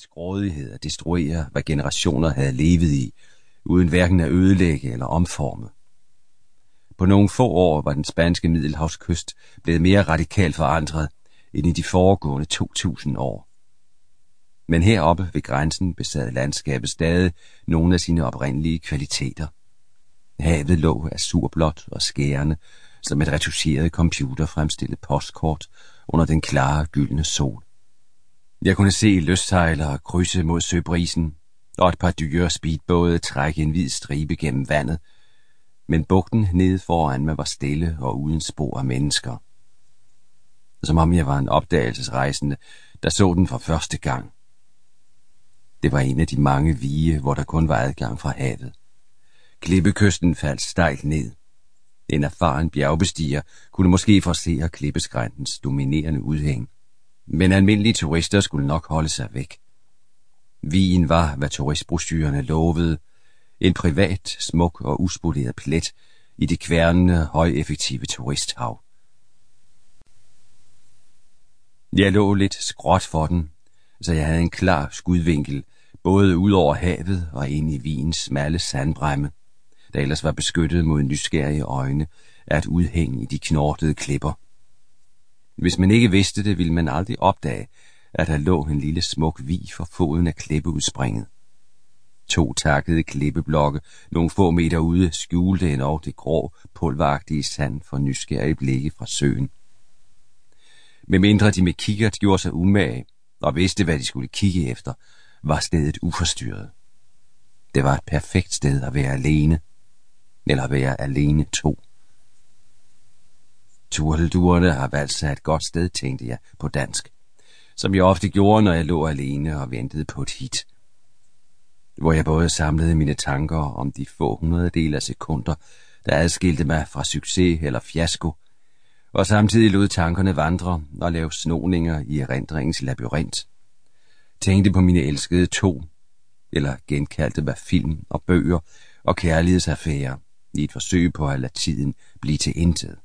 dets grådighed at destruere, hvad generationer havde levet i, uden hverken at ødelægge eller omforme. På nogle få år var den spanske middelhavskyst blevet mere radikalt forandret end i de foregående 2000 år. Men heroppe ved grænsen besad landskabet stadig nogle af sine oprindelige kvaliteter. Havet lå af surblåt og skærende, som et retuscheret computer fremstillet postkort under den klare, gyldne sol. Jeg kunne se løssejlere krydse mod søbrisen, og et par dyre speedbåde trække en hvid stribe gennem vandet, men bugten nede foran mig var stille og uden spor af mennesker. Som om jeg var en opdagelsesrejsende, der så den for første gang. Det var en af de mange vige, hvor der kun var adgang fra havet. Klippekysten faldt stejlt ned. En erfaren bjergbestiger kunne måske forse klippeskræntens dominerende udhæng. Men almindelige turister skulle nok holde sig væk. Vien var, hvad turistbrochyrerne lovede, en privat, smuk og uspoleret plet i det kværnende, højeffektive turisthav. Jeg lå lidt skråt for den, så jeg havde en klar skudvinkel, både ud over havet og ind i Wiens smalle sandbremme, der ellers var beskyttet mod nysgerrige øjne af et udhæng i de knortede klipper. Hvis man ikke vidste det, ville man aldrig opdage, at der lå en lille smuk vi for foden af klippeudspringet. To takkede klippeblokke, nogle få meter ude, skjulte endnu det grå, pulveragtige sand for nysgerrige blikke fra søen. Med mindre de med kikkert gjorde sig umage og vidste, hvad de skulle kigge efter, var stedet uforstyrret. Det var et perfekt sted at være alene, eller at være alene to. Turtelduerne har valgt sig et godt sted, tænkte jeg på dansk, som jeg ofte gjorde, når jeg lå alene og ventede på et hit. Hvor jeg både samlede mine tanker om de få hundrededel af sekunder, der adskilte mig fra succes eller fiasko, og samtidig lod tankerne vandre og lave snoninger i erindringens labyrint. Tænkte på mine elskede to, eller genkaldte mig film og bøger og kærlighedsaffærer i et forsøg på at lade tiden blive til intet.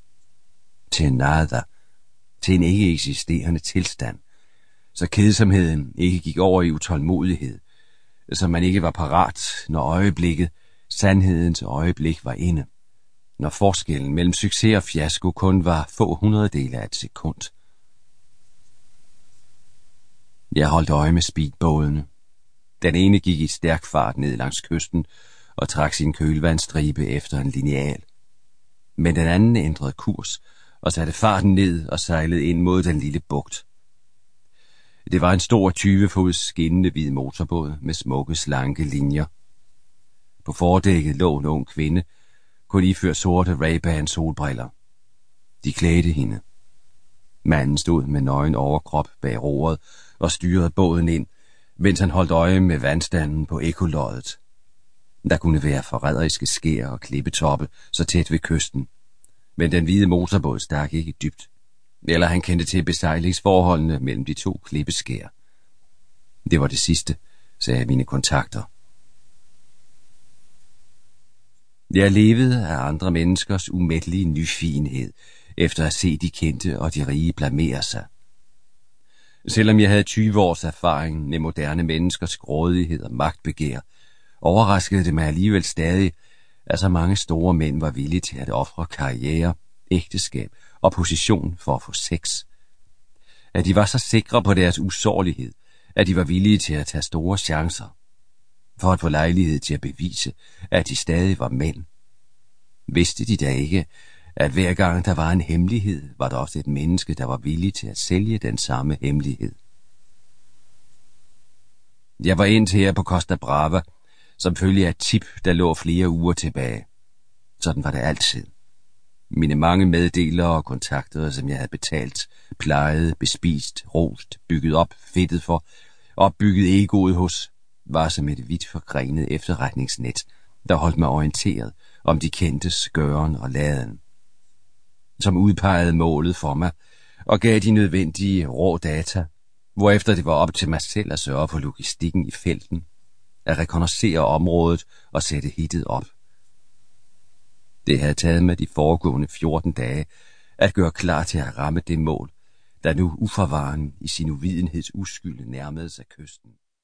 Til nada, til en ikke eksisterende tilstand, så kedsomheden ikke gik over i utålmodighed, så man ikke var parat, når øjeblikket, sandhedens øjeblik var inde når forskellen mellem succes og fiasko kun var få hundrededele af et sekund. Jeg holdt øje med speedbådene. Den ene gik i stærk fart ned langs kysten og trak sin kølvandstribe efter en lineal. Men den anden ændrede kurs og satte farten ned og sejlede ind mod den lille bugt. Det var en stor 20-fods skinnende hvid motorbåd med smukke, slanke linjer. På fordækket lå en ung kvinde, kun iført sorte Ray-Ban solbriller. De klædte hende. Manden stod med nøgen overkrop bag roret og styrede båden ind, mens han holdt øje med vandstanden på ekoloddet. Der kunne være forræderiske skær og klippetoppe så tæt ved kysten. Men den hvide motorbåd stak ikke dybt. Eller han kendte til besejlingsforholdene mellem de to klippeskær. Det var det sidste, sagde mine kontakter. Jeg levede af andre menneskers umættelige nyfinhed, efter at se de kendte og de rige blamere sig. Selvom jeg havde 20 års erfaring med moderne menneskers grådighed og magtbegær, overraskede det mig alligevel stadig, at så mange store mænd var villige til at ofre karriere, ægteskab og position for at få sex. At de var så sikre på deres usårlighed, at de var villige til at tage store chancer for at få lejlighed til at bevise, at de stadig var mænd. Vidste de da ikke, at hver gang der var en hemmelighed, var der også et menneske, der var villig til at sælge den samme hemmelighed. Jeg var indtil her på Costa Brava, som følge af et tip, der lå flere uger tilbage. Sådan var det altid. Mine mange meddelere og kontakter, som jeg havde betalt, plejet, bespist, rost, bygget op, fedtet for, opbygget egoet hos, var som et vidt forgrenet efterretningsnet, der holdt mig orienteret om de kendtes gøren og laden. Som udpegede målet for mig og gav de nødvendige rå data, hvorefter det var op til mig selv at sørge for logistikken i felten, at rekognoscere området og sætte hittet op. Det havde taget mig de foregående 14 dage at gøre klar til at ramme det mål, der nu uforvaren i sin uvidenheds uskyld nærmede sig kysten.